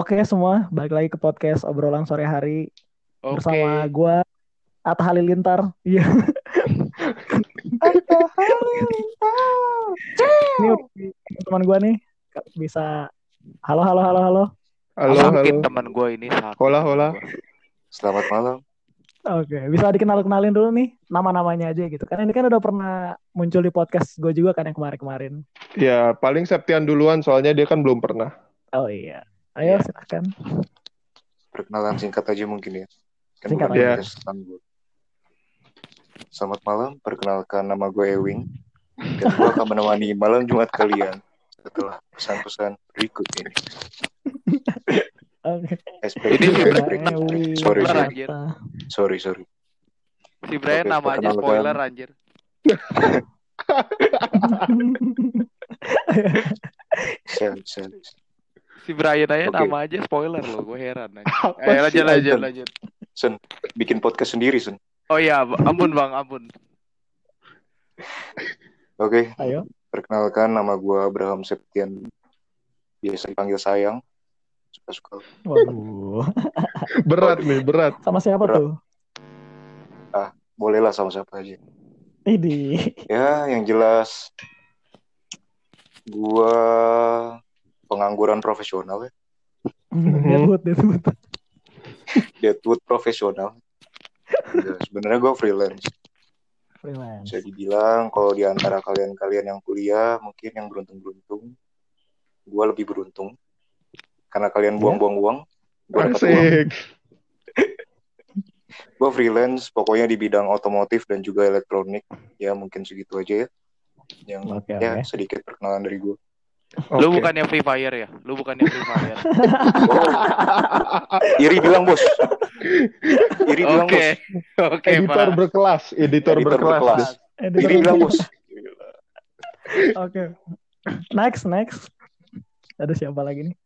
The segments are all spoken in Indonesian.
Oke semua, balik lagi ke podcast obrolan sore hari Oke. bersama gua Atta Halilintar. Iya. Ini teman gua nih bisa halo halo halo halo. Halo, sakit halo. teman gue ini sakit. Hola, hola. Selamat malam. Oke, bisa dikenal-kenalin dulu nih nama-namanya aja gitu. Kan ini kan udah pernah muncul di podcast gue juga kan yang kemarin-kemarin. Ya, paling Septian duluan soalnya dia kan belum pernah. Oh iya. Ayo Iya. silakan. Perkenalan singkat aja mungkin ya. Kan Singkat aja. gue. Selamat malam, perkenalkan nama gue Ewing. Dan gue akan menemani malam Jumat kalian setelah pesan-pesan berikut ini. Oke. SPG, Ini. Sorry, Spoiler, sorry. anjir. sorry, sorry. Si Brian Oke, nama aja perkenalkan. spoiler anjir. Sel, sel. Si Brian aja Oke. nama aja spoiler loh, gue heran. Apa Eh, lanjut lanjut lanjut. Sen, bikin podcast sendiri, Sen. Oh iya, ampun Bang, ampun. Oke, Ayo. perkenalkan nama gue Abraham Septian. Biasa dipanggil sayang. Suka-suka. Waduh. Berat nih, berat. Sama siapa Berat. tuh? Bolehlah sama siapa aja. Ini. Ya, yang jelas gua pengangguran profesional ya. Deadwood, Deadwood. Deadwood profesional. Enggak, sebenarnya gua freelance. Freelance. Bisa dibilang kalau di antara kalian-kalian yang kuliah, mungkin yang beruntung-beruntung, gua lebih beruntung. Karena kalian Ya. buang-buang uang, gua dapat uang. Asik. Gua freelance, pokoknya di bidang otomotif dan juga elektronik. Ya, mungkin segitu aja ya. Yang Oke, ya oke. sedikit perkenalan dari gua. Lu bukannya Free Fire ya? Lu bukannya Free Fire. Iri bilang, Bos. Iri bilang, Oke. Bos. Oke, editor Pak. berkelas, editor, Editor berkelas. berkelas. Editor Iri bilang, Bos. Oke. Next, next. Ada siapa lagi nih?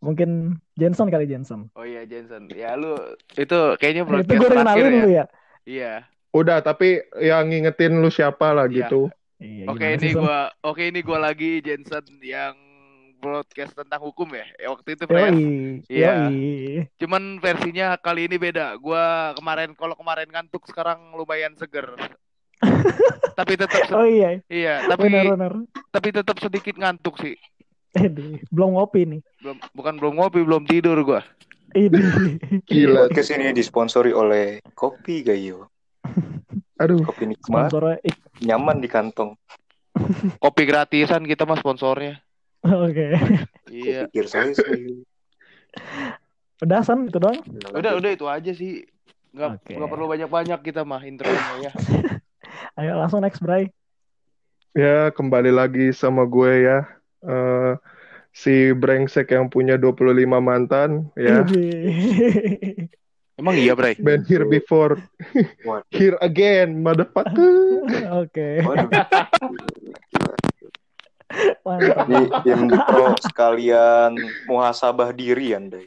Mungkin Jensen kali Jensen. Oh iya Jensen. Ya lu itu kayaknya Itu broadcast gue terakhir kenalin ya. lu ya. Iya. Udah, tapi yang ngingetin lu siapa lah Iya. gitu. Iya, Oke ini gua oke ini gua lagi Jensen yang broadcast tentang hukum ya. Ya, waktu itu Fred. Yoi. Iya. Cuman versinya kali ini beda. Gua kemarin kalau kemarin ngantuk sekarang lumayan seger. tapi tetap Oh iya, iya, tapi benar benar. tapi tetap sedikit ngantuk sih. Ini belum ngopi nih. Belum bukan belum ngopi, belum tidur gua. Ini. Gila. Podcast ini disponsori oleh Kopi Gayo. Aduh, Kopi nikmat, Sponsornya. Nyaman di kantong. Kopi gratisan kita mah sponsornya. Oke. Iya. Pikir saya sih. Udah San itu doang. Udah udah itu aja sih. Nggak Oke. nggak perlu banyak-banyak kita mah intronya ya. Ayo langsung next Bray. ya kembali lagi sama gue ya. Eh, si brengsek yang punya 25 mantan ya. Emang iya, Bray? Been here before, Waduh. here again, motherfucker. Oke. Waduh. Mantap. Ini intro sekalian muhasabah diri anda.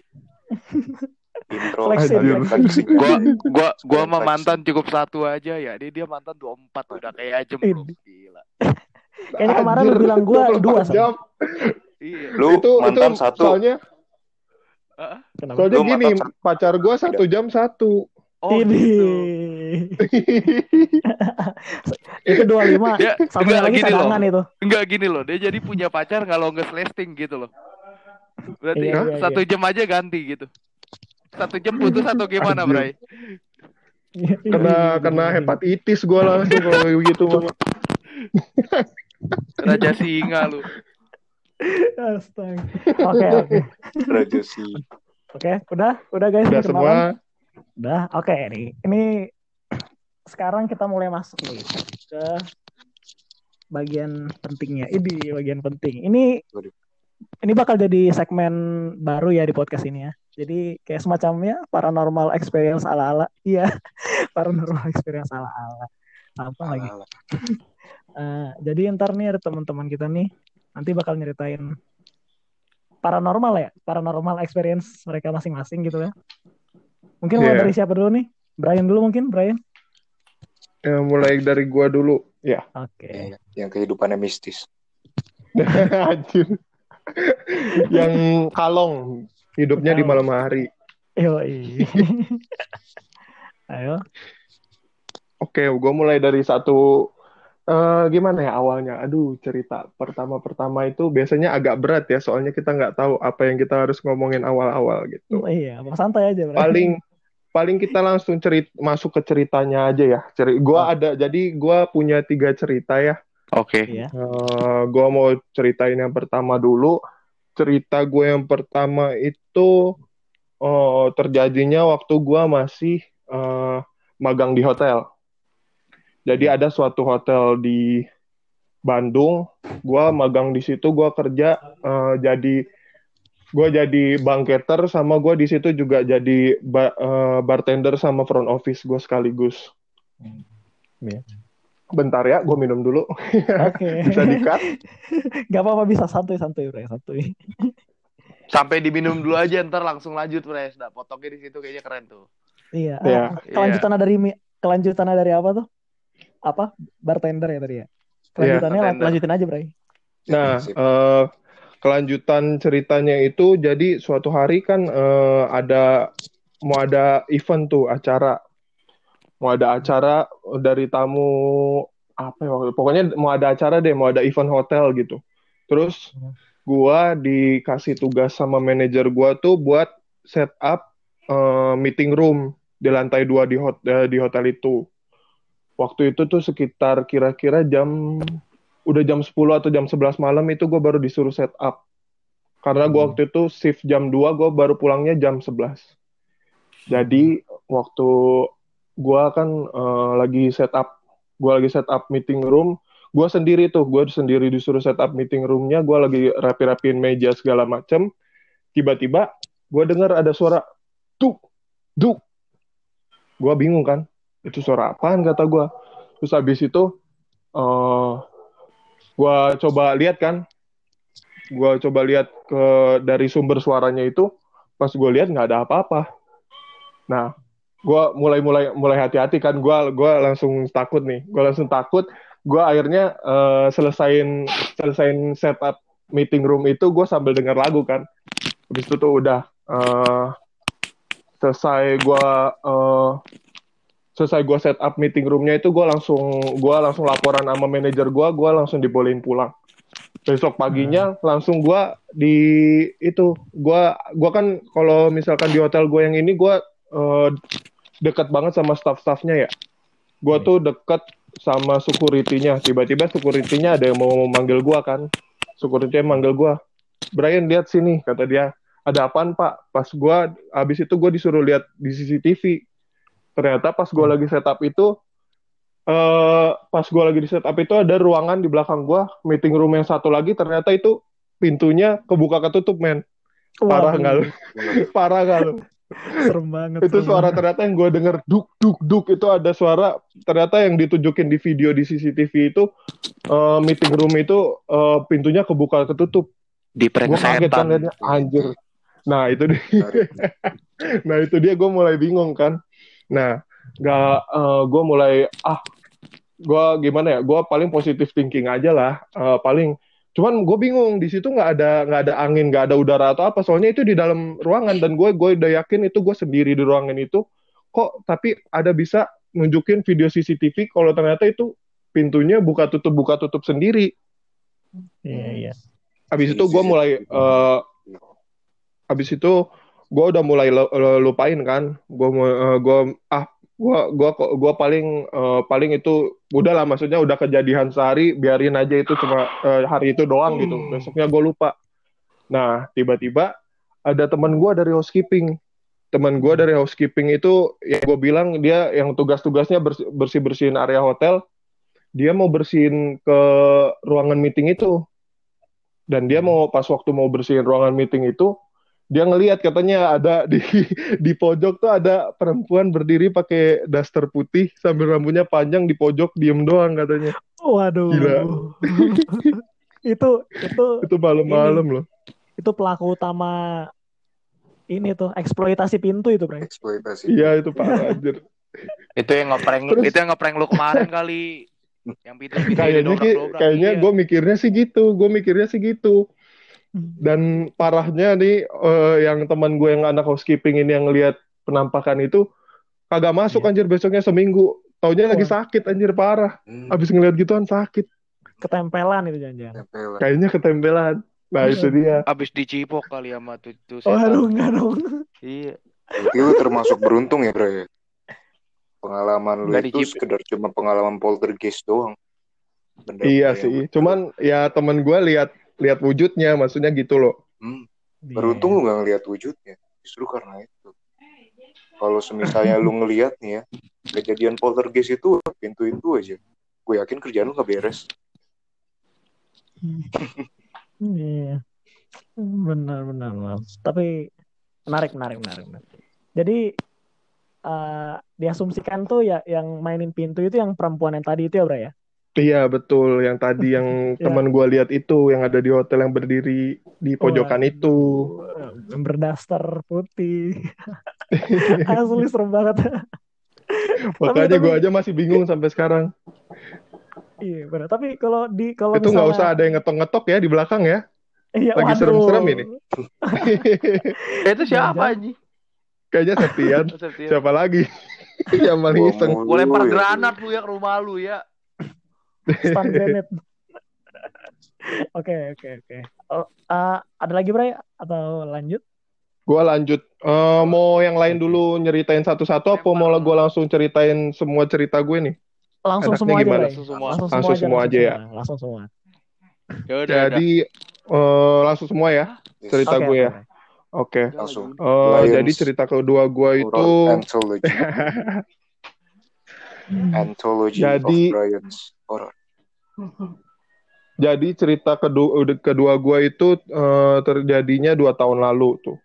Intro Flexing. Gua gua gua sama flexing. mantan cukup satu aja ya. Dia dia mantan 24 udah kayak. Ini. Gila. Kayaknya kemarin lu bilang gua 24 dua, San. jam. Iya. Lu itu mantan itu satu. soalnya Kenapa? soalnya Lu gini pacar gue satu jam satu Oh, ini. gitu. itu 25. Dia Satu enggak lagi gini loh. cadangan itu. Enggak gini loh. Dia jadi punya pacar kalau nggak lasting gitu loh. Berarti Iya, iya, satu jam aja ganti gitu. Satu jam putus atau gimana. Bray? kena kena hepatitis gue langsung kalau begitu mah Raja singa lu. Astaga. Oke, oke. Raja si. Oke, udah, udah guys, udah semua. Udah, oke nih. Ini sekarang kita mulai masuk nih ke bagian pentingnya. Ini bagian penting. Ini ini bakal jadi segmen baru ya di podcast ini ya. Jadi kayak semacamnya paranormal experience ala-ala. Iya, paranormal experience ala-ala. Apa lagi? Alah, Eh, jadi ntar nih ada teman-teman kita nih nanti bakal nyeritain paranormal ya, paranormal experience mereka masing-masing gitu ya. Mungkin mulai Iya. dari siapa dulu nih? Brian dulu mungkin, Brian. ya, mulai dari gua dulu ya Oke. Yang kehidupannya mistis. anjir yang kalong hidupnya di malam hari. Yoi. Ayo. Oke, gue mulai dari satu eh gimana ya awalnya? Aduh, cerita pertama-pertama itu biasanya agak berat ya, soalnya kita nggak tahu apa yang kita harus ngomongin awal-awal gitu. Oh, iya, santai aja, Bro. Paling paling kita langsung cerit masuk ke ceritanya aja ya. Ceri gua ada jadi gua punya tiga cerita ya. Oke. Iya. Eh gua mau ceritain yang pertama dulu. Cerita gue yang pertama itu eh, terjadinya waktu gua masih eh, magang di hotel. Jadi ada suatu hotel di Bandung, gua magang di situ, gua kerja eh, jadi gua jadi banketer sama gua di situ juga jadi ba- eh, bartender sama front office gua sekaligus. Iya. Bentar ya, gue minum dulu. Oke. Bisa di-cut? Gak apa-apa bisa santuy-santuy, Bro. Santuy. Sampai diminum dulu aja ntar langsung lanjut, Pres. Nah, potongnya di situ kayaknya keren tuh. Iya. Iya. ah, kelanjutannya dari mi- kelanjutannya dari apa tuh? Apa? Bartender ya tadi ya. Kelanjutannya bartender. lanjutin aja, Bray. Nah, eh, kelanjutan ceritanya itu jadi suatu hari kan eh, ada mau ada event tuh acara, mau ada acara dari tamu apa ya waktu pokoknya mau ada acara deh, mau ada event hotel gitu. Terus gua dikasih tugas sama manajer gua tuh buat set up eh, meeting room di lantai dua di hot- eh, di hotel itu. Waktu itu tuh sekitar kira-kira jam udah jam 10 atau jam 11 malam itu gue baru disuruh set up. Karena gue Hmm. waktu itu shift jam 2, gue baru pulangnya jam 11. Jadi waktu gue kan eh, lagi set up, gue lagi set up meeting room, gue sendiri tuh, gue sendiri disuruh set up meeting roomnya, gue lagi rapi-rapiin meja segala macem. Tiba-tiba gue dengar ada suara duk, duk. Gue bingung kan, itu suara apaan kata gue. Terus habis itu eh gua coba lihat kan. Gua coba lihat ke dari sumber suaranya itu pas gue lihat nggak ada apa-apa. Nah gua mulai mulai mulai hati-hati kan. Gua gua langsung takut nih. Gua langsung takut. Gua akhirnya eh, selesain selesain setup meeting room itu gue sambil denger lagu kan. Habis itu tuh udah eh, selesai gua eh, selesai gue set up meeting roomnya itu gue langsung gua langsung laporan sama manajer gue gue langsung dibolehin pulang. Besok paginya langsung gue di itu gue gua kan kalau misalkan di hotel gue yang ini gue eh, deket banget sama staff-staffnya ya. Gue tuh deket sama security-nya. Tiba-tiba security-nya ada yang mau memanggil gue kan. Security manggil gue Brian lihat sini kata dia. Ada apaan pak? Pas gue abis itu gue disuruh lihat di CCTV ternyata pas gue lagi setup itu eh pas gue lagi di setup itu ada ruangan di belakang gue meeting room yang satu lagi ternyata itu pintunya kebuka ketutup men. Parah nggak lu? Parah nggak lu? Serem banget. itu serem suara banget. ternyata yang gue denger duk duk duk itu ada suara ternyata yang ditunjukin di video di CCTV itu eh, meeting room itu eh, pintunya kebuka ketutup. Di prank gue kaget kan setan. liatnya anjir. Nah itu dia. Nah itu dia gue mulai bingung kan nah nggak gue mulai ah gue gimana ya gue paling positif thinking aja lah Eh, paling cuman gue bingung di situ nggak ada nggak ada angin nggak ada udara atau apa soalnya itu di dalam ruangan dan gue gue udah yakin itu gue sendiri di ruangan itu kok tapi ada bisa nunjukin video CCTV kalau ternyata itu pintunya buka tutup buka tutup sendiri Iya, iya. habis itu gue mulai eh, habis itu gue udah mulai lu- lu- lupain kan. Gue gue ah gue gua gua paling eh, paling itu udah lah maksudnya udah kejadian sehari biarin aja itu cuma eh, hari itu doang gitu. Besoknya gue lupa. Nah tiba-tiba ada teman gue dari housekeeping. Teman gue dari housekeeping itu ya gue bilang dia yang tugas-tugasnya bersih bersihin area hotel. Dia mau bersihin ke ruangan meeting itu. Dan dia mau pas waktu mau bersihin ruangan meeting itu dia ngelihat katanya ada di di pojok tuh ada perempuan berdiri pakai daster putih sambil rambutnya panjang di pojok diem doang katanya Waduh. Gila. itu itu itu malam-malam loh itu pelaku utama ini tuh eksploitasi pintu itu, Bro. eksploitasi iya itu parah anjir Itu yang ngeprank Terus- itu yang ngeprank lu kemarin kali. Yang pintu-pintu kayaknya kayaknya Iya. gue mikirnya sih gitu gue mikirnya sih gitu Dan parahnya nih eh, yang teman gue yang anak housekeeping ini yang lihat penampakan itu kagak masuk Iya. anjir besoknya seminggu. Taunya lagi Wah. sakit anjir parah. Hmm, Abis ngeliat gituan sakit. Ketempelan itu jangan-jangan. Kayaknya ketempelan. Nah itu dia. Abis dicipok kali sama tuh, tuh Oh, setan. aduh, enggak dong. Iya. Berarti lu termasuk beruntung ya, bro ya? Pengalaman lu itu sekedar cuma pengalaman poltergeist doang. Benda-benda Iya yang- sih. Cuman ya temen gue lihat lihat wujudnya, maksudnya gitu loh. Hmm, Iya. beruntung lu gak ngeliat wujudnya. Justru karena itu. Kalau semisalnya lu ngeliat nih ya, kejadian poltergeist itu pintu itu aja. Gue yakin kerjaan lu gak beres. Iya. Benar, benar, benar. Tapi menarik, menarik, menarik, menarik. Jadi eh, diasumsikan tuh ya yang mainin pintu itu yang perempuan yang tadi itu ya, Bro ya? Iya betul. Yang tadi yang Iya. teman gue lihat itu, yang ada di hotel yang berdiri di pojokan Waduh. itu. Yang berdaster putih. Asli serem banget. Makanya gue aja masih bingung sampai sekarang. Iya, benar. Tapi kalau di kalau itu nggak misalnya usah ada yang ngetok-ngetok ya di belakang ya. Iya, lagi waduh. serem-serem ini. Itu siapa anjing? Kayaknya Septian. Septian. Siapa lagi? yang paling iseng. Gue lempar ya. granat lu ya ke rumah lu ya. Stun grenade. Oke, oke, oke. Oh, eh, ada lagi, Bray? Atau lanjut? Gue lanjut. Eh, mau yang lain dulu nyeritain satu-satu apa mau gue langsung ceritain semua cerita gue nih? Langsung Enaknya semua aja, gimana? Bray. Langsung semua. Langsung, Langsung semua aja ya? langsung Langsung semua. Ya udah, Jadi eh, langsung semua ya cerita Oke, gue oke, ya. oke. Oke. Langsung. Eh, Lions. jadi cerita kedua gue itu Anthology. Hmm. Anthology Jadi- of Brian's Horror. jadi cerita kedua kedua gue itu eh, terjadinya dua tahun lalu tuh.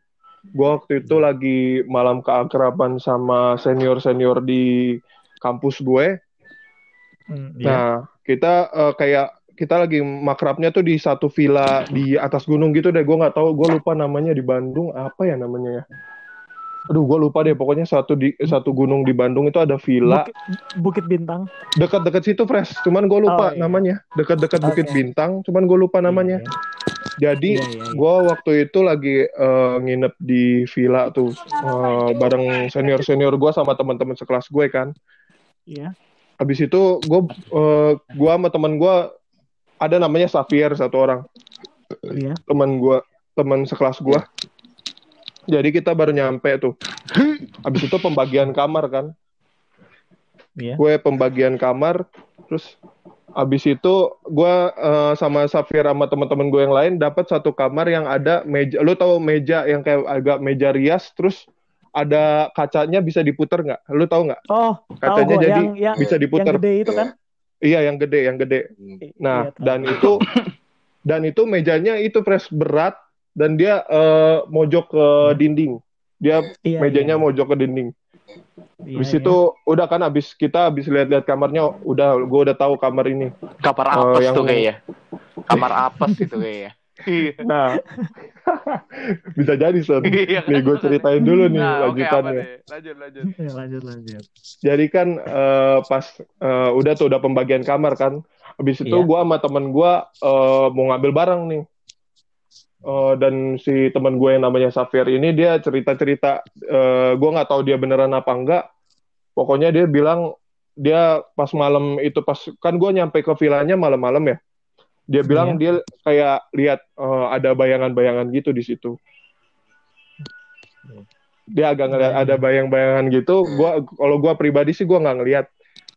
Gue waktu itu lagi malam keakraban sama senior senior di kampus gue. Hmm, iya. Nah, kita eh, kayak kita lagi makrabnya tuh di satu villa di atas gunung gitu deh. Gue nggak tahu, gue lupa namanya di Bandung apa ya namanya ya. Aduh, gue lupa deh. Pokoknya satu di satu gunung di Bandung itu ada villa Bukit, Bukit Bintang. dekat-dekat situ, Fresh. Cuman gue lupa Oh, iya. namanya. Dekat-dekat Bukit Oke. Bintang. Cuman gue lupa namanya. Iya, Jadi iya, iya, iya. gue waktu itu lagi eh, nginep di villa tuh eh, bareng senior senior gue sama teman-teman sekelas gue kan. Iya. Habis itu gue uh, gua sama teman gue ada namanya Xavier satu orang Iya. teman gue teman sekelas gue. Jadi kita baru nyampe tuh. Habis itu pembagian kamar kan. Iya. Gue pembagian kamar terus habis itu gue uh, sama Xavier sama teman-teman gue yang lain dapat satu kamar yang ada meja. Lu tahu meja yang kayak agak meja rias terus ada kacanya bisa diputer nggak? Lu tahu nggak? Oh, tahu Kacanya gua jadi yang yang bisa diputer. yang gede itu Iya. kan? Iya, yang gede, yang gede. Hmm. Nah, Iya, tahu. dan itu dan itu mejanya itu pres berat dan dia eh, mojok ke dinding. Dia Iya, mejanya iya. mojok ke dinding. Iya, Habis iya. itu udah kan habis kita habis lihat-lihat kamarnya udah gue udah tahu kamar ini. Kamar Eh, apes yang- tuh kayaknya. Kamar apes itu kayaknya. Iya. Nah, bisa jadi Son. Iya kan? Nih gue ceritain dulu nih Nah, oke, apa lanjutannya. deh? Lanjut, lanjut. Ya, lanjut lanjut. Jadi kan eh, pas eh, udah tuh udah pembagian kamar kan. Habis itu Iya. gua sama temen gua eh, mau ngambil barang nih. Eh, dan si teman gue yang namanya Safir ini dia cerita-cerita eh, gua nggak tahu dia beneran apa enggak. Pokoknya dia bilang dia pas malam itu pas kan gua nyampe ke villanya malam-malam ya. Dia bilang Iya. dia kayak lihat eh, ada bayangan-bayangan gitu di situ. Dia agak ngeliat Iya, ada bayang-bayangan gitu. Gua kalau gua pribadi sih gua nggak ngeliat.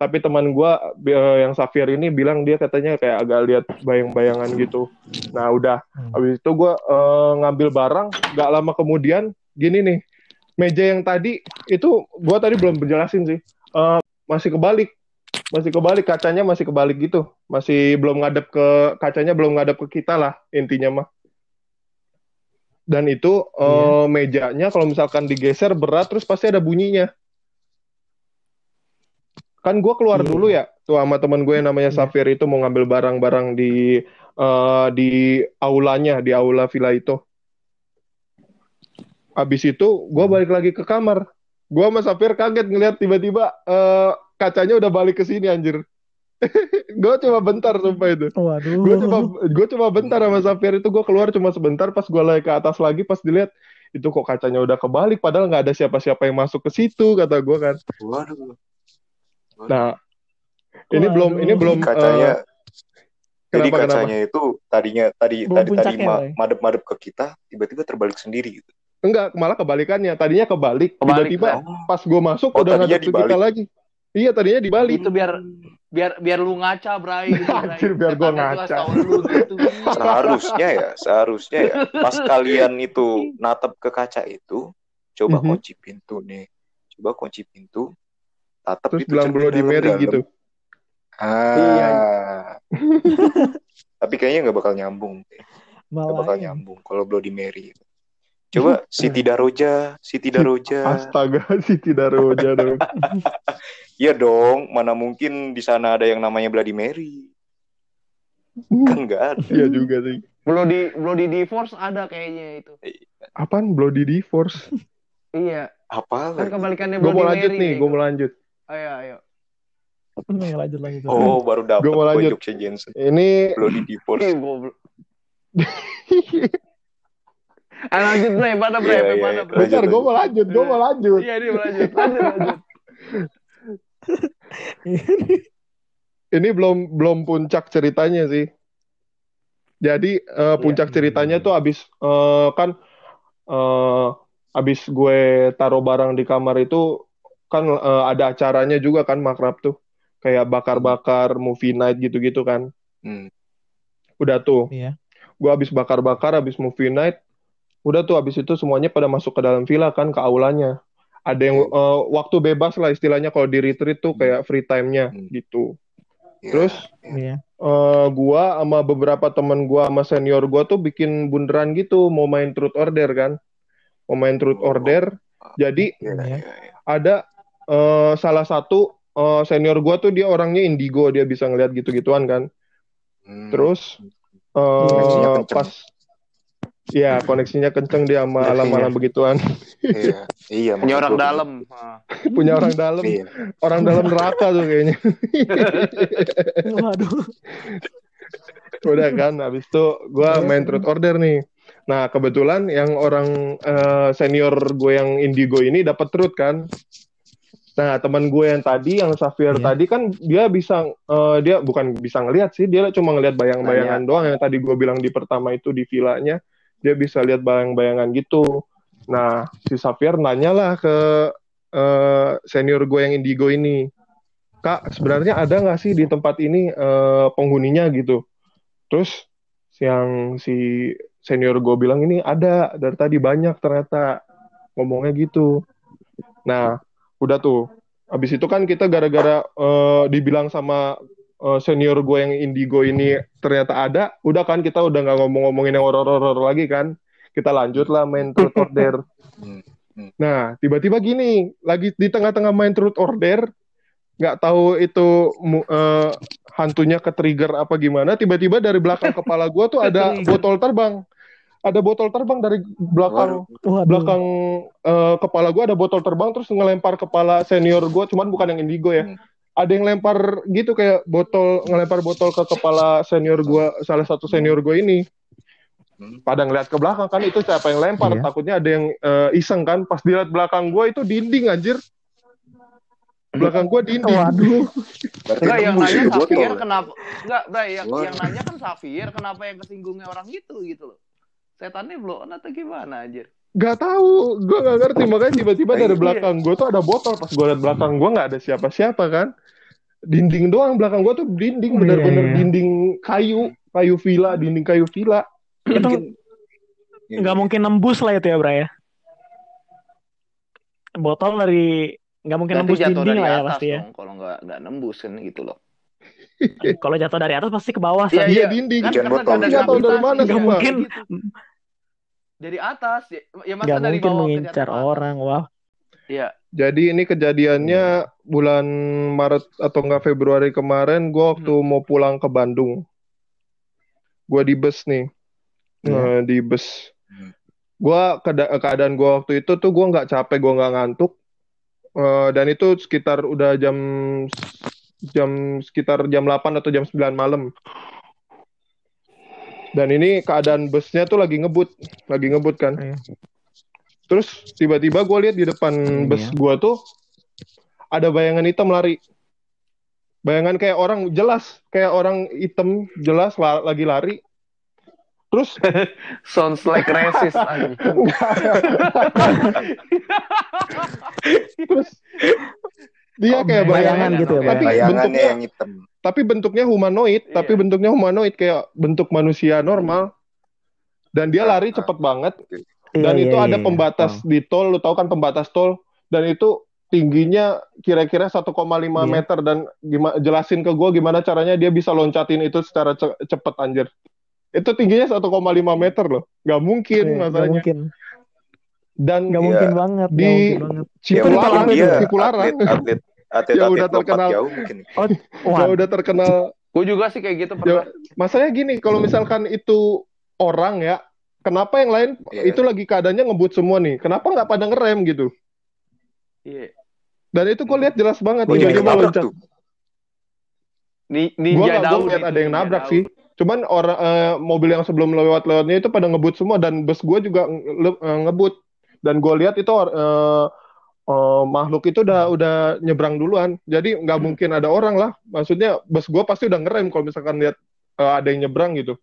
Tapi teman gua eh, yang Safir ini bilang dia katanya kayak agak lihat bayang-bayangan gitu. Nah udah, Hmm. habis itu gua eh, ngambil barang. Gak lama kemudian gini nih, meja yang tadi itu gua tadi belum berjelasin sih. Eh, masih kebalik, masih kebalik kacanya masih kebalik gitu. Masih belum ngadep ke kacanya belum ngadep ke kita lah intinya mah. Dan itu eh, mejanya kalau misalkan digeser berat terus pasti ada bunyinya. Kan gue keluar Iya. dulu ya, tuh sama teman gue yang namanya Iya. Safir itu mau ngambil barang-barang di eh, di aulanya, di aula villa itu. Habis itu gue balik lagi ke kamar. Gue sama Safir kaget ngeliat tiba-tiba eh, kacanya udah balik ke sini anjir. gue cuma bentar sumpah itu. Waduh. Gue cuma gue cuma bentar sama Xavier itu gue keluar cuma sebentar pas gue lagi ke atas lagi pas dilihat itu kok kacanya udah kebalik padahal nggak ada siapa-siapa yang masuk ke situ kata gue kan. Waduh. Nah, ini Waduh. belum ini belum kacanya eh, jadi kenapa, kenapa? kacanya itu tadinya tadi Belum tadi tadi ma- Bray. madep-madep ke kita tiba-tiba terbalik sendiri gitu. enggak malah kebalikannya. Tadinya kebalik, Kebalik, tiba-tiba Oh, pas gue masuk Oh, udah ngadep ke kita dibalik. lagi. Iya tadinya dibalik. Itu biar biar biar lu ngaca, Bray. Gitu, Bray. Anjir, biar tuh ngaca. lu gitu. seharusnya ya, seharusnya ya. Pas kalian itu natap ke kaca itu, coba Mhm. kunci pintu nih. Coba kunci pintu. Tatap Terus itu bilang cermin Bloody Mary gitu. Ah. Iya. Tapi kayaknya nggak bakal nyambung. Nggak bakal Malah nyambung kalau Bloody Mary. Coba Siti Daroja, Siti Daroja. Astaga sih tidak roja dong. Iya dong, mana mungkin di sana ada yang namanya Bloody Mary. Kan nggak ada. Iya juga sih. Bloody Bloody Divorce ada kayaknya itu. Apaan Bloody Divorce? Iya, Apa kan kebalikannya Gue Bloody mau lanjut Mary. nih, gue mau lanjut. Nih, lanjut lanjut. Oh, baru dapat Gua mau gue lanjut. jokesnya Jensen. Ini Bloody Ih, Divorce. Ayo lanjut, Bray. Mana, Bray? Iya, Sampai iya, mana, iya. Bentar, gue mau lanjut, gue mau lanjut. Iya, dia lanjut. Lanjut, lanjut. Ini belum belum puncak ceritanya sih. Jadi eh, puncak ceritanya tuh abis eh, kan eh, abis gue taruh barang di kamar itu kan eh, ada acaranya juga kan makrab tuh kayak bakar-bakar movie night gitu-gitu kan. Hmm. Udah tuh. Iya. Gue abis bakar-bakar, abis movie night, udah tuh abis itu semuanya pada masuk ke dalam villa kan ke aulanya. Ada yang eh, waktu bebas lah istilahnya kalau di retreat tuh kayak free time-nya Hmm. gitu. Ya, Terus Iya. eh gua sama beberapa teman gua sama senior gua tuh bikin bunderan gitu mau main truth order kan mau main truth Oh. order jadi ya, Iya. ya, ya. ada eh, salah satu eh, senior gua tuh dia orangnya indigo dia bisa ngeliat gitu-gituan kan Hmm. terus Koneksinya eh kenceng. pas ya koneksinya kenceng dia sama Iya, alam-alam begituan Iya, iya. Punya orang dalam. punya orang dalam Iya. orang dalam neraka tuh kayaknya Waduh. Udah kan, habis itu gue main truth order nih. Nah, kebetulan yang orang eh, senior gue yang indigo ini dapat truth kan. Nah, teman gue yang tadi, yang Safir Iya. tadi kan dia bisa, eh, dia bukan bisa ngelihat sih, dia cuma ngelihat bayang-bayangan doang. Yang tadi gue bilang di pertama itu di villanya, dia bisa lihat bayang-bayangan gitu. Nah, si Safir nanyalah ke eh, senior gue yang indigo ini, Kak, sebenarnya ada nggak sih di tempat ini eh, penghuninya gitu? Terus yang si senior gue bilang ini ada dari tadi banyak ternyata ngomongnya gitu. Nah, udah tuh. Habis itu kan kita gara-gara eh, dibilang sama eh, senior gue yang indigo ini ternyata ada, udah kan kita udah nggak ngomong-ngomongin yang horor-horor lagi kan. Kita lanjut lah main truth order. Nah, tiba-tiba gini, lagi di tengah-tengah main truth order, nggak tahu itu eh, hantunya ke trigger apa gimana, tiba-tiba dari belakang kepala gua tuh ada botol terbang. Ada botol terbang dari belakang Waduh. belakang eh, kepala gua ada botol terbang terus ngelempar kepala senior gua, cuman bukan yang indigo ya. Hmm. Ada yang lempar gitu kayak botol ngelempar botol ke kepala senior gua, salah satu senior gua ini. Hmm. Pada ngeliat ke belakang kan itu siapa yang lempar, Iya. takutnya ada yang eh, iseng kan. Pas dilihat belakang gua itu dinding anjir. Belakang gua dinding. Waduh. Berarti Enggak yang nanya. Safir kenapa? Enggak, Bray, yang, yang nanya kan Safir, kenapa yang kesinggungnya orang itu gitu loh. Setannya belum atau gimana anjir? Gak tahu, gua gak ngerti makanya tiba-tiba dari Iya. belakang gua tuh ada botol. Pas gua liat belakang gua nggak ada siapa-siapa kan. Dinding doang belakang gua tuh dinding Oh, iya, bener-bener iya. dinding kayu, kayu villa, dinding kayu villa. Itu Mungkin nggak mungkin nembus lah itu ya, Bray ya. Botol dari nggak mungkin Berarti nembus jatuh dinding dari lah ya pasti ya. kalau nggak nggak nembus kan gitu loh. Kalau jatuh dari atas pasti ke bawah. Iya, San. Iya, dinding. Kan Jangan karena botol, botol. dari mana, Nggak iya, mungkin. Dari atas ya, ya masa Nggak dari mungkin bawah mengincar orang. Wah. Iya. Jadi ini kejadiannya bulan Maret atau enggak Februari kemarin, gue waktu Hmm. mau pulang ke Bandung. Gue di bus nih, Iya. Eh, di bus. Hmm. Gue keadaan gue waktu itu tuh gue nggak capek, gue nggak ngantuk. Eh, dan itu sekitar udah jam jam sekitar jam 8 atau jam 9 malam. Dan ini keadaan busnya tuh lagi ngebut, lagi ngebut kan. Iya. Terus tiba-tiba gue lihat di depan Ini bus gue tuh ada bayangan hitam lari. Bayangan kayak orang jelas, kayak orang hitam jelas la- lagi lari. Terus Sounds like racist anjing. terus dia Oh, kayak bayangan bayangan, gitu ya, tapi Bayangannya bentuknya yang hitam. tapi bentuknya humanoid, Iya. tapi bentuknya humanoid kayak bentuk manusia normal. Dan dia Ah, lari ah. cepet banget. Iya, Dan iya, itu iya, ada iya. pembatas Oh. di tol, lu tahu kan pembatas tol. Dan itu tingginya kira-kira 1,5 Iya. meter dan gimana jelasin ke gue gimana caranya dia bisa loncatin itu secara ce- cepet anjir. Itu tingginya 1,5 meter loh. Gak mungkin Iya, nggak masalahnya. mungkin, Dan nggak Iya. mungkin banget, nggak Di- mungkin banget. Ya di Cipularang, Cipularang. atlet atlet atlet atlet udah lompat terkenal. jauh mungkin. Wah, dia udah terkenal Gue juga sih kayak gitu pernah. Ya, masalahnya gini, kalau misalkan itu orang ya, kenapa yang lain Iya. itu lagi keadaannya ngebut semua nih? Kenapa nggak pada ngerem gitu? Iya. Dan itu gue lihat jelas banget. Oh, jadi tiba-tiba ketabrak loncat. Ni Gue ninja nggak gue lihat ada yang nabrak sih. Cuman orang eh, mobil yang sebelum lewat-lewatnya itu pada ngebut semua dan bus gue juga eh, ngebut. Dan gue lihat itu eh, eh, makhluk itu udah udah nyebrang duluan. Jadi nggak mungkin ada orang lah. Maksudnya bus gue pasti udah ngerem kalau misalkan lihat eh, ada yang nyebrang gitu.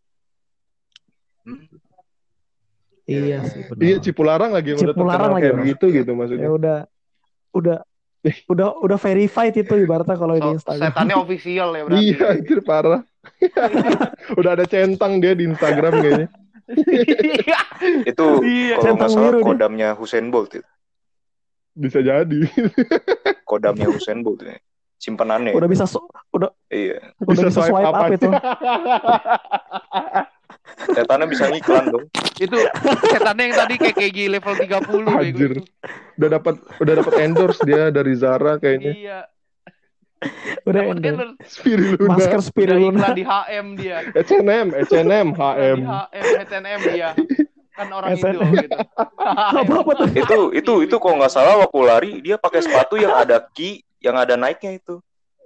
iya sih benar. Iya Cipularang lagi yang udah Cipularang terkenal lagi, kayak begitu gitu maksudnya. Ya udah, udah, udah, udah verified itu ibaratnya kalau di So, Instagram. setannya official ya berarti. Iya, anjir parah. Udah ada centang dia di Instagram kayaknya. Itu Iya. kalau Centang nggak salah kodamnya Usain Bolt itu. Bisa jadi. Kodamnya Usain Bolt ya. Simpenannya. Udah bisa, so- udah, Iya. udah bisa swipe up aja. itu. Setannya bisa ngiklan dong. itu setannya yang tadi kayak KG level 30 bego Anjir. itu. Udah dapat udah dapat endorse dia dari Zara kayaknya. Iya. Udah endorse. Spiruluna. Masker Udah spiruluna. iklan di HM dia. H&M, H&M, HM. HM, H&M dia. Kan orang H&M. Indo gitu. Apa apa tuh? Itu itu itu kalau nggak salah waktu lari dia pakai sepatu yang ada ki yang ada naiknya itu.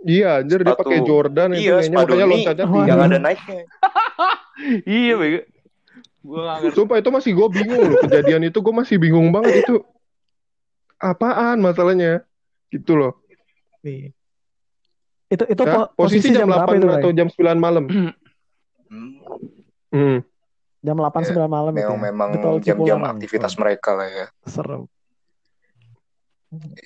Iya, anjir dia Sepatu- pakai Jordan itu iya, kayaknya makanya ini. loncatnya Oh, tinggi. Yang iya. ada naiknya. iya bego. Gua. Sumpah itu masih gue bingung loh kejadian itu gue masih bingung banget itu. Apaan masalahnya? Gitu loh. Nih. Itu itu po- posisi, jam, berapa 8 itu, atau jam 9 malam. Hmm, Hmm. Jam 8 Ya, 9 malam itu. memang ya? memang Di tol jam-jam aktivitas mereka lah ya. Serem.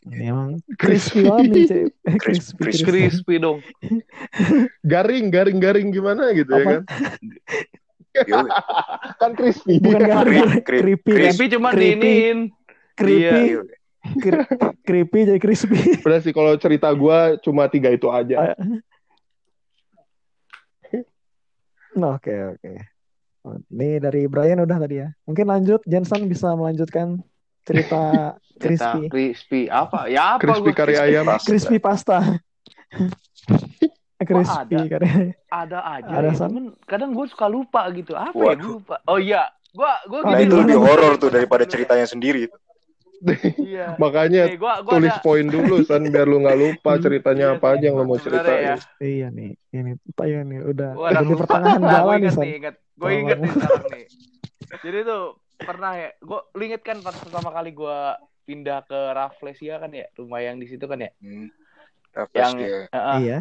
Ini emang crispy banget nih, crispy, crispy. Crispy dong. Garing, garing, garing gimana gitu ya Apa? kan? Yo, Kan crispy. Bukan garing, Cri- cri- creepy kan? Crispy cuma Creepy. diinin. Creepy, cri- creepy jadi crispy. Udah sih kalau cerita gue cuma tiga itu aja. Nah, Oke, oke. Oh, Ini dari Brian udah tadi ya. Mungkin lanjut, Jensen bisa melanjutkan cerita Cerita crispy. crispy apa? Ya apa Crispy gua? kari ayam. Pasta. Crispy pasta. crispy ada. karya. Ada aja. Ada, ya. Cuman kadang gue suka lupa gitu. Apa ya Waduh. gue lupa? Oh iya. Gua gua Ah, Nah Gini itu lebih gini horor tuh daripada ceritanya sendiri. Iya. Makanya Nih, gua gua tulis ada poin dulu San biar lu nggak lupa ceritanya Iya, apa aja yang lu mau sebenarnya ya. ceritain. Iya nih, ini Pak nih udah Gua udah lupa. pertengahan Nah, jalan gua nih, inget San. nih, inget. Gue inget nih sekarang nih. Jadi tuh pernah ya, gue lu inget kan pas pertama kali gue pindah ke Rafflesia kan ya, rumah yang di situ kan ya. Hmm. Yang Yang dia. Heeh. Iya.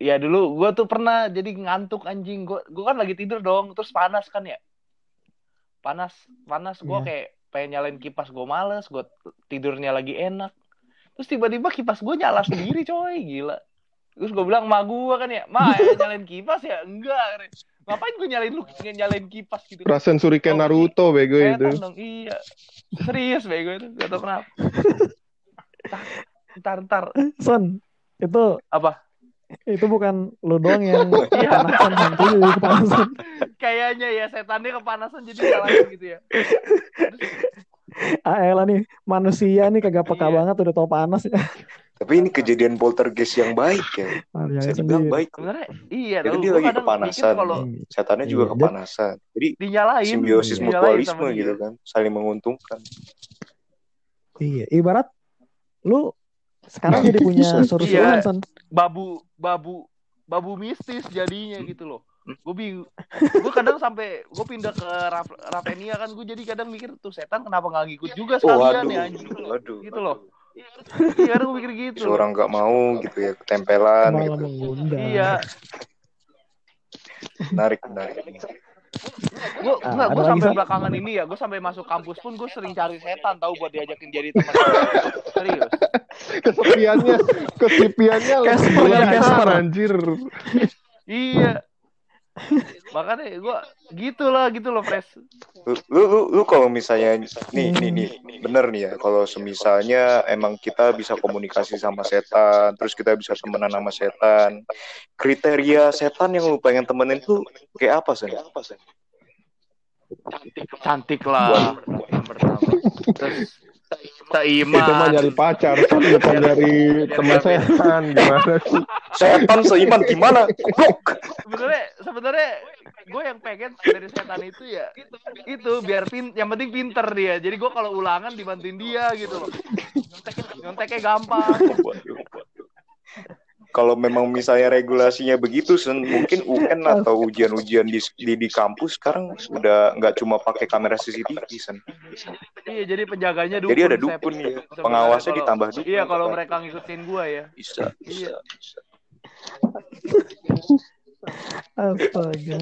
Ya dulu gue tuh pernah jadi ngantuk anjing. Gue gue kan lagi tidur dong, terus panas kan ya. Panas, panas. Gue Iya. kayak pengen nyalain kipas gue males, gue tidurnya lagi enak. Terus tiba-tiba kipas gue nyala sendiri coy, gila. Terus gue bilang, ma gue kan ya, ma ya nyalain kipas ya? Enggak. Ngapain gue nyalain lu nyalain kipas gitu? Rasen Suriken Oh, Naruto bego itu. Dong, iya. Serius bego itu, gak tau kenapa. Ntar, ntar, Son, itu apa? Itu bukan lu doang yang Iya. kepanasan hantu jadi kepanasan. Kayaknya ya setannya kepanasan jadi nyalain gitu ya. Ah, elah nih manusia nih kagak peka Iya. banget udah tau panas ya. Tapi ini kejadian poltergeist yang baik ya. Ah, Bisa jangan dibilang sendiri. baik. Sebenarnya iya Jadi tau. dia lagi kepanasan. kalau Iya. Setannya juga Iya, kepanasan. Jadi dinyalain, simbiosis Iya. dinyalain mutualisme gitu kan. Saling menguntungkan. Iya, ibarat lu Sekarang jadi punya Iya. suruh-suruhan San. babu babu babu mistis jadinya gitu loh gue bingung gue kadang sampai gue pindah ke Raf- Ravenia kan gue jadi kadang mikir tuh setan kenapa nggak ngikut juga Oh, sekalian waduh, ya anjing waduh, gitu loh waduh. iya kadang gue mikir gitu loh. Seorang nggak mau gitu ya, ketempelan Malah gitu. mengundang. iya Menarik, menarik. Gue Ah, gue sampai belakangan ini ya gue sampai masuk kampus pun gue sering cari setan tahu buat diajakin jadi teman serius Kesepiannya, kesepiannya Casper, lebih Casper. besar, anjir. iya makanya gue gitulah gitu loh fresh Lu, lu, lu, lu kalau misalnya nih, nih, nih, bener nih ya. Kalau semisalnya emang kita bisa komunikasi sama setan, terus kita bisa temenan sama setan. Kriteria setan yang lu pengen temenin tuh kayak apa sih? cantik lah yang pertama terus seiman Itu mah nyari pacar, San, bukan nyari teman setan. Gimana sih? Setan seiman gimana? Goblok. sebenarnya sebenarnya gue yang pengen dari setan itu ya itu biar pin yang penting pinter dia jadi gue kalau ulangan dibantuin dia gitu loh nyonteknya, nyonteknya gampang Kalau memang misalnya regulasinya begitu, Sen, mungkin UN atau ujian-ujian di, di di kampus sekarang udah nggak cuma pakai kamera CCTV, Sen. iya jadi penjaganya dukun Jadi ada dukun nih, Sebenarnya pengawasnya kalau- ditambah dukun. iya kalau mereka ngikutin gue ya Bisa, Iya. bisa. Astaga.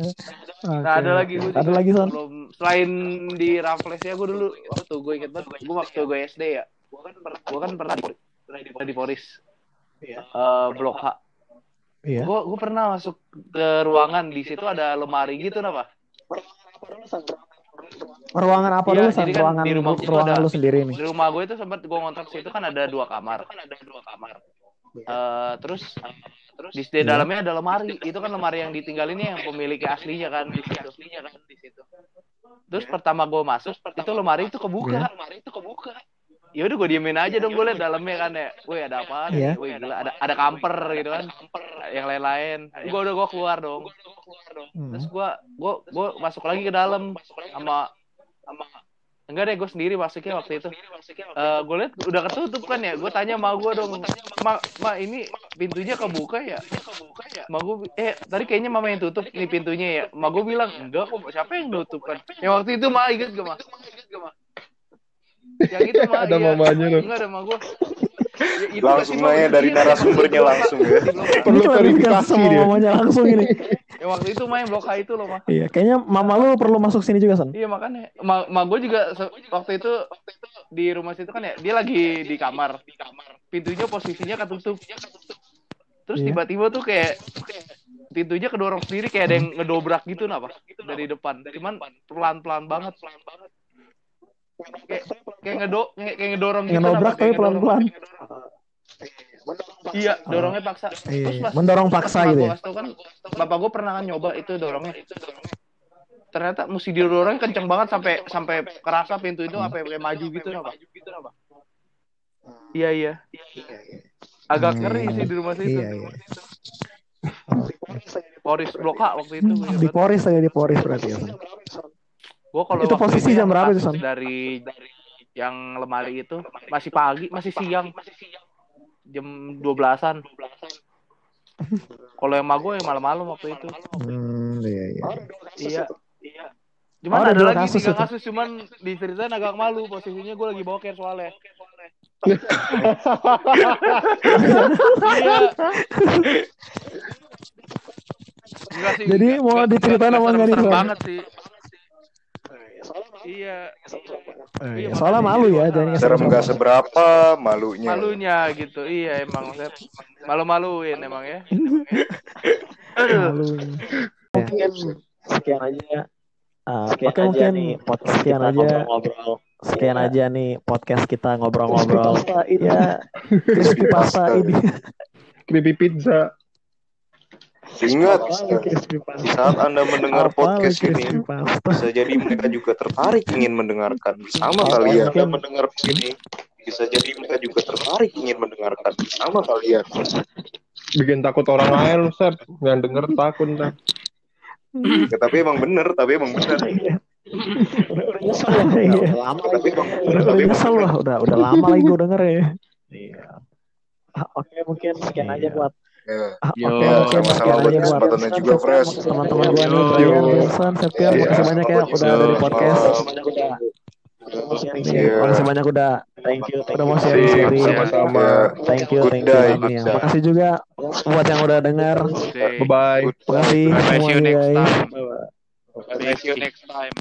Nah, ada lagi gue Ada lagi belum selain di Raffles ya gue dulu waktu gue inget banget gue waktu gue SD ya gue kan pernah gue kan pernah di, pernah di Poris Eh, blok H. Iya. gue gue pernah masuk ke ruangan di situ ada lemari gitu apa Ruangan apa Iya, dulu San? jadi kan Ruangan di rumah gua ruangan ada- lu sendiri nih. di rumah gue itu sempat gue ngontrak situ kan ada dua kamar. Kan ada dua kamar Eh, terus terus? di, di dalamnya ada lemari. Itu kan lemari yang ditinggalinnya yang pemiliknya aslinya kan di situ. Aslinya kan di situ. Terus pertama gue masuk itu lemari itu kebuka. Lemari itu kebuka ya udah gue diemin aja dong gue liat dalamnya kan ya. Wih ada apa Iya. wih gila ada ada kamper gitu kan. Yang lain-lain. Gue udah gue keluar dong. Hmm. terus gue gue gue masuk lagi ke dalam sama sama enggak deh gue sendiri masuknya waktu itu. Eh gue liat udah ketutup kan ya. Gue tanya sama gue dong ma, ma ini pintunya kebuka ya? Ma gue eh tadi kayaknya mama yang tutup ini pintunya ya. Ma gue bilang enggak kok siapa yang nutup kan? Yang waktu itu ma inget gak ma yang itu ma Ada iya. mamanya loh. enggak ada ma gue Ya, itu Langsung Ma. nanya dari Iya, narasumbernya langsung ya. Perlu klarifikasi verifikasi sama dia. mamanya langsung ini. yang waktu itu main blok A itu loh ma Iya, kayaknya mama lu perlu masuk sini juga San. Iya makanya, ma, ma gue juga se- waktu itu di rumah situ kan ya, dia lagi di kamar, di kamar, pintunya posisinya ketutup, terus Iya. tiba-tiba tuh kayak pintunya kedorong sendiri kayak ada yang ngedobrak gitu napa dari depan, cuman pelan-pelan banget, pelan banget, kayak kayak ngedo kayak, kayak ngedorong gitu, Ngedobrak Napa? Kayak tapi pelan-pelan. Iya, dorongnya paksa. Iya, Terus pas mendorong paksa pas gitu ya. kan, bapak gue pernah kan nyoba itu dorongnya. Ternyata mesti didorongnya kenceng banget sampai sampai kerasa pintu itu apa kayak maju gitu apa? Iya iya. Agak ngeri sih di rumah situ. Iya, iya. Poris blok H waktu itu. Di. Poris aja di Poris berarti ya. Gua kalau Itu posisi jam berapa itu? Dari dari yang lemari itu masih pagi, masih siang. Jam 12-an. Kalau yang ma gue yang malam-malam waktu itu. Hmm, iya, iya. Iya. Iya. Cuman Oh, ada ada, dua lagi kasus tiga itu. kasus cuman diceritain agak malu posisinya gue lagi boker soalnya. iya. Jadi mau diceritain enggak apa enggak nih, serem-serem Son? banget sih. Iya. Eh, Iya, soalnya makanya malu jadi ya, jangan Serem nggak seberapa malunya. Malunya gitu. Iya emang Sep. malu-maluin emang ya. Aduh. malu. mungkin sekian aja Ah, sekian oke aja mungkin nih podcast sekian kita aja ngobrol-ngobrol sekian Iya. aja nih podcast kita ngobrol-ngobrol. Pasta ini. ya, crispy pasta ini. Creepy pizza. Ingat, di saat Anda mendengar Apa podcast ini, bisa jadi mereka juga tertarik ingin mendengarkan bersama kalian. Anda mendengar ini, bisa jadi mereka juga tertarik ingin mendengarkan bersama kalian. Bikin takut orang lain Sep. Yang denger takut ntar. Ya, tapi emang bener, tapi emang bener. udah, udah nyesel ya udah, lama Tapi emang Udah, udah nyesel lah, udah udah lama lagi gue denger ya. iya Ah, Oke, mungkin sekian aja Iya. buat Ya. ah, Yo, Oke, Ya, mungkin sama-sama buat kesempatannya juga, Fresh. teman-teman gue nih. Brian, Wilson, Septian, makasih banyak ya udah Yo. podcast. Makasih banyak udah. Makasih Thank you, thank udah you. mau sama-sama. Thank you, thank you. Makasih juga buat yang udah dengar. Oke. Bye-bye. Makasih Bye bye, see you semuanya next guys. time. Bye-bye. Bye, see you next time.